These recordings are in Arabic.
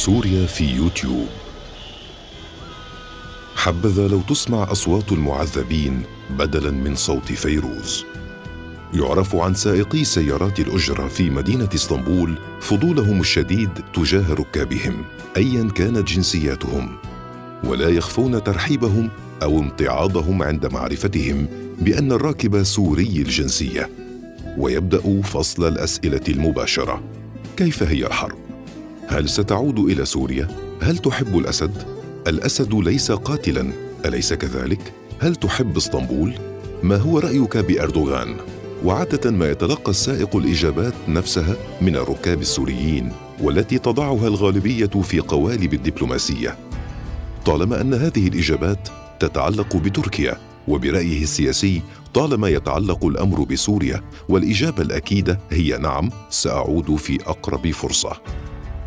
سوريا في يوتيوب. حبذا لو تسمع أصوات المعذبين بدلا من صوت فيروز. يعرف عن سائقي سيارات الأجرة في مدينة إسطنبول فضولهم الشديد تجاه ركابهم ايا كانت جنسياتهم. ولا يخفون ترحيبهم أو امتعاضهم عند معرفتهم بأن الراكب سوري الجنسية. ويبدأ فصل الأسئلة المباشرة. كيف هي الحرب؟ هل ستعود إلى سوريا؟ هل تحب الأسد؟ الأسد ليس قاتلا أليس كذلك؟ هل تحب إسطنبول؟ ما هو رأيك بأردوغان؟ وعادة ما يتلقى السائق الإجابات نفسها من الركاب السوريين والتي تضعها الغالبية في قوالب الدبلوماسية. طالما أن هذه الإجابات تتعلق بتركيا وبرأيه السياسي طالما يتعلق الأمر بسوريا والإجابة الأكيدة هي نعم سأعود في أقرب فرصة.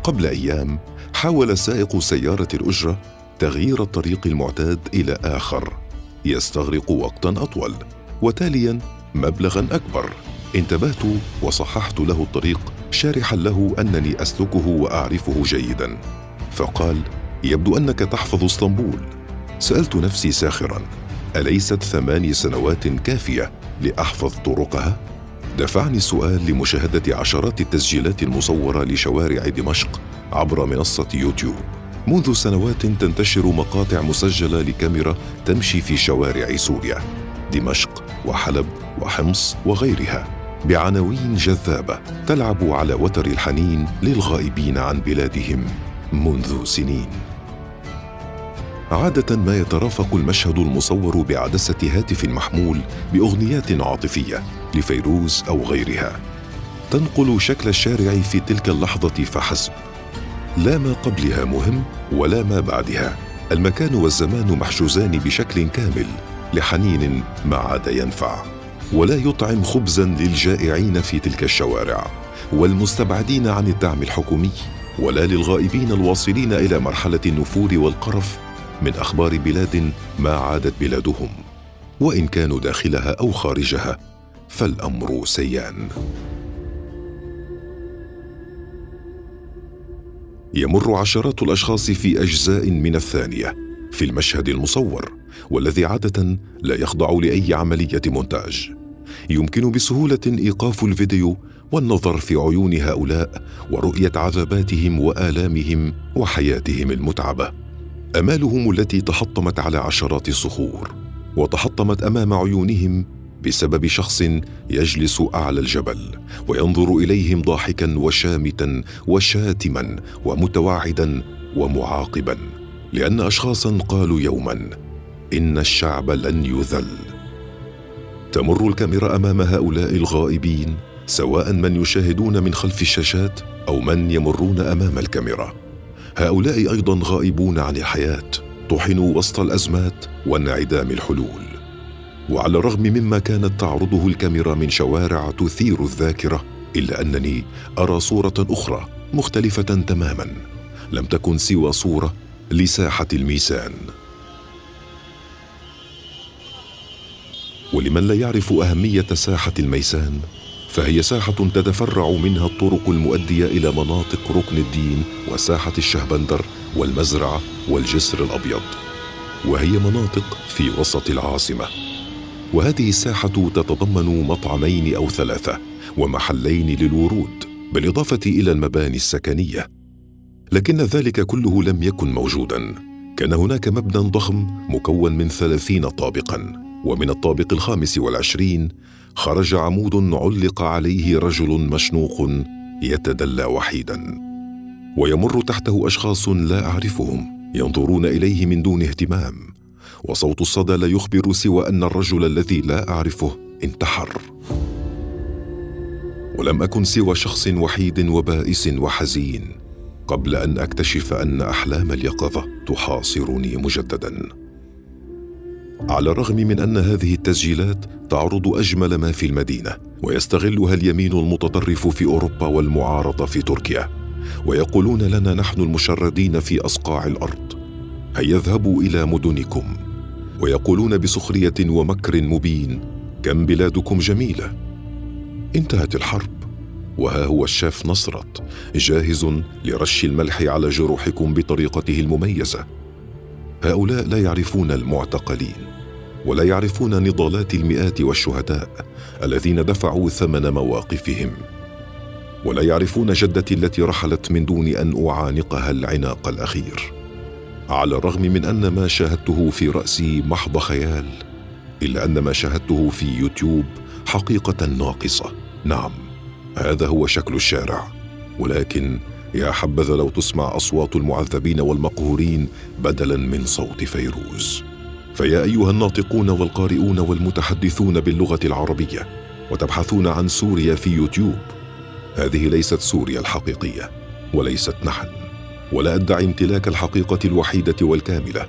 قبل أيام حاول سائق سيارة الأجرة تغيير الطريق المعتاد إلى آخر. يستغرق وقتا أطول وتاليا مبلغا أكبر. انتبهت وصححت له الطريق شارحا له أنني أسلكه وأعرفه جيدا. فقال يبدو أنك تحفظ إسطنبول. سألت نفسي ساخرا أليست ثماني سنوات كافية لأحفظ طرقها؟ دفعني السؤال لمشاهدة عشرات التسجيلات المصورة لشوارع دمشق عبر منصة يوتيوب. منذ سنوات تنتشر مقاطع مسجلة لكاميرا تمشي في شوارع سوريا دمشق وحلب وحمص وغيرها بعناوين جذابة تلعب على وتر الحنين للغائبين عن بلادهم منذ سنين. عادة ما يترافق المشهد المصور بعدسة هاتف محمول بأغنيات عاطفية لفيروز أو غيرها. تنقل شكل الشارع في تلك اللحظة فحسب. لا ما قبلها مهم ولا ما بعدها. المكان والزمان محجوزان بشكل كامل لحنين ما عاد ينفع. ولا يطعم خبزا للجائعين في تلك الشوارع. والمستبعدين عن الدعم الحكومي. ولا للغائبين الواصلين إلى مرحلة النفور والقرف من أخبار بلاد ما عادت بلادهم. وإن كانوا داخلها أو خارجها فالأمر سيان يمر عشرات الأشخاص في أجزاء من الثانية في المشهد المصور والذي عادة لا يخضع لأي عملية مونتاج. يمكن بسهولة إيقاف الفيديو والنظر في عيون هؤلاء ورؤية عذاباتهم وآلامهم وحياتهم المتعبة. أمالهم التي تحطمت على عشرات الصخور وتحطمت أمام عيونهم بسبب شخص يجلس أعلى الجبل وينظر إليهم ضاحكا وشامتا وشاتما ومتوعدا ومعاقبا لأن اشخاصا قالوا يوما إن الشعب لن يذل. تمر الكاميرا أمام هؤلاء الغائبين سواء من يشاهدون من خلف الشاشات أو من يمرون أمام الكاميرا. هؤلاء أيضا غائبون عن الحياة طحنوا وسط الأزمات وانعدام الحلول. وعلى الرغم مما كانت تعرضه الكاميرا من شوارع تثير الذاكرة إلا أنني أرى صورة أخرى مختلفة تماما لم تكن سوى صورة لساحة الميسان ولمن لا يعرف أهمية ساحة الميسان فهي ساحة تتفرع منها الطرق المؤدية إلى مناطق ركن الدين وساحة الشهبندر والمزرعة والجسر الأبيض وهي مناطق في وسط العاصمة. وهذه الساحة تتضمن مطعمين أو ثلاثة ومحلين للورود بالإضافة إلى المباني السكنية. لكن ذلك كله لم يكن موجودا. كان هناك مبنى ضخم مكون من ثلاثين طابقا ومن الطابق الخامس والعشرين خرج عمود علق عليه رجل مشنوق يتدلى وحيدا. ويمر تحته أشخاص لا أعرفهم ينظرون إليه من دون اهتمام. وصوت الصدى لا يخبر سوى أن الرجل الذي لا أعرفه انتحر. ولم أكن سوى شخص وحيد وبائس وحزين قبل أن أكتشف أن أحلام اليقظة تحاصرني مجددا. على الرغم من أن هذه التسجيلات تعرض أجمل ما في المدينة ويستغلها اليمين المتطرف في أوروبا والمعارضة في تركيا ويقولون لنا نحن المشردين في أصقاع الأرض هيا اذهبوا إلى مدنكم. ويقولون بسخرية ومكر مبين كم بلادكم جميلة. انتهت الحرب وها هو الشيف نصرت جاهز لرش الملح على جروحكم بطريقته المميزة. هؤلاء لا يعرفون المعتقلين ولا يعرفون نضالات المئات والشهداء الذين دفعوا ثمن مواقفهم. ولا يعرفون جدتي التي رحلت من دون أن أعانقها العناق الأخير. على الرغم من أن ما شاهدته في رأسي محض خيال إلا أن ما شاهدته في يوتيوب حقيقة ناقصة. نعم هذا هو شكل الشارع. ولكن يا حبذا لو تسمع أصوات المعذبين والمقهورين بدلا من صوت فيروز. فيا أيها الناطقون والقارئون والمتحدثون باللغة العربية وتبحثون عن سوريا في يوتيوب. هذه ليست سوريا الحقيقية وليست نحن. ولا أدعي امتلاك الحقيقة الوحيدة والكاملة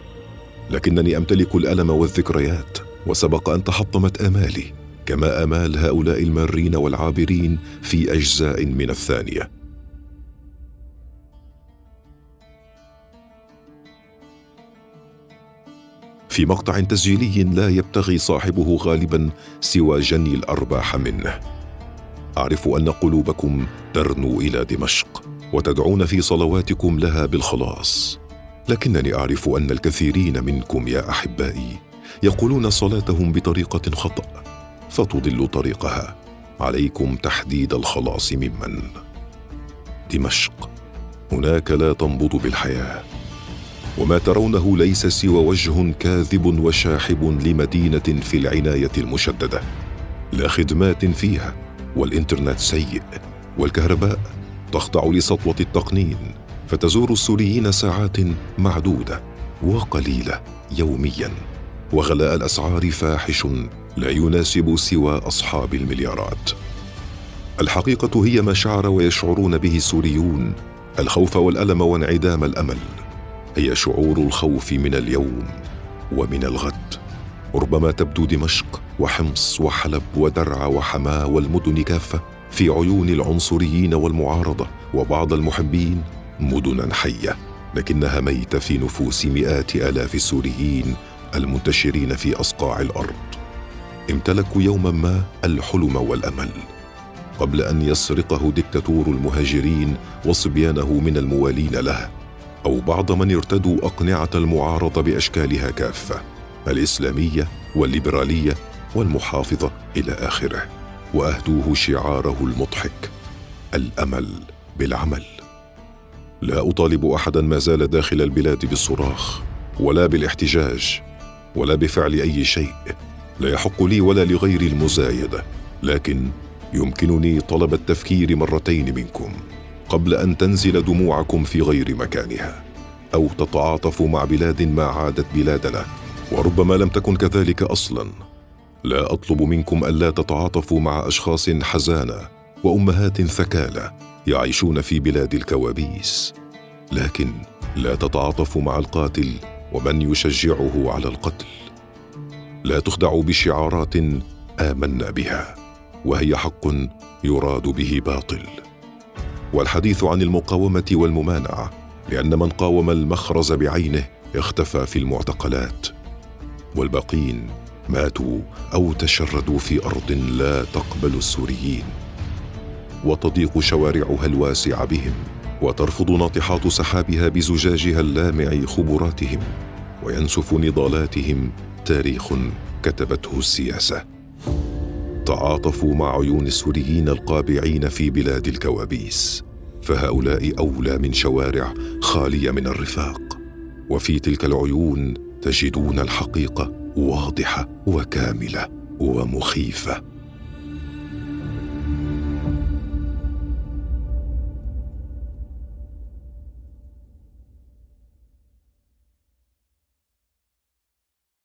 لكنني أمتلك الألم والذكريات وسبق أن تحطمت آمالي كما آمال هؤلاء المارين والعابرين في أجزاء من الثانية. في مقطع تسجيلي لا يبتغي صاحبه غالبا سوى جني الأرباح منه. أعرف أن قلوبكم ترنو إلى دمشق. وتدعون في صلواتكم لها بالخلاص. لكنني أعرف أن الكثيرين منكم يا أحبائي يقولون صلاتهم بطريقة خطأ فتضل طريقها. عليكم تحديد الخلاص ممن؟ دمشق. هناك لا تنبض بالحياة. وما ترونه ليس سوى وجه كاذب وشاحب لمدينة في العناية المشددة. لا خدمات فيها والإنترنت سيء والكهرباء تخضع لسطوة التقنين فتزور السوريين ساعات معدودة وقليلة يوميا. وغلاء الأسعار فاحش لا يناسب سوى أصحاب المليارات. الحقيقة هي ما شعر ويشعرون به السوريون الخوف والألم وانعدام الأمل. هي شعور الخوف من اليوم ومن الغد. ربما تبدو دمشق وحمص وحلب ودرعا وحماة والمدن كافة. في عيون العنصريين والمعارضة وبعض المحبين مدنا حية لكنها ميتة في نفوس مئات آلاف السوريين المنتشرين في أصقاع الأرض. امتلكوا يوما ما الحلم والأمل. قبل أن يسرقه دكتاتور المهاجرين وصبيانه من الموالين له أو بعض من ارتدوا أقنعة المعارضة بأشكالها كافة الإسلامية والليبرالية والمحافظة إلى آخره. وأهدوه شعاره المضحك الأمل بالعمل. لا أطالب أحدا ما زال داخل البلاد بالصراخ ولا بالاحتجاج ولا بفعل أي شيء. لا يحق لي ولا لغيري المزايدة لكن يمكنني طلب التفكير مرتين منكم. قبل أن تنزل دموعكم في غير مكانها أو تتعاطفوا مع بلاد ما عادت بلادنا وربما لم تكن كذلك أصلا. لا أطلب منكم ألا تتعاطفوا مع أشخاص حزانة وأمهات ثكالى يعيشون في بلاد الكوابيس. لكن لا تتعاطفوا مع القاتل ومن يشجعه على القتل. لا تخدعوا بشعارات آمنا بها وهي حق يراد به باطل. والحديث عن المقاومة والممانعة لأن من قاوم المخرز بعينه اختفى في المعتقلات. والباقين ماتوا أو تشردوا في أرض لا تقبل السوريين. وتضيق شوارعها الواسعه بهم وترفض ناطحات سحابها بزجاجها اللامع خبراتهم وينسف نضالاتهم تاريخ كتبته السياسة. تعاطفوا مع عيون السوريين القابعين في بلاد الكوابيس فهؤلاء أولى من شوارع خالية من الرفاق. وفي تلك العيون تجدون الحقيقة واضحة وكاملة ومخيفة.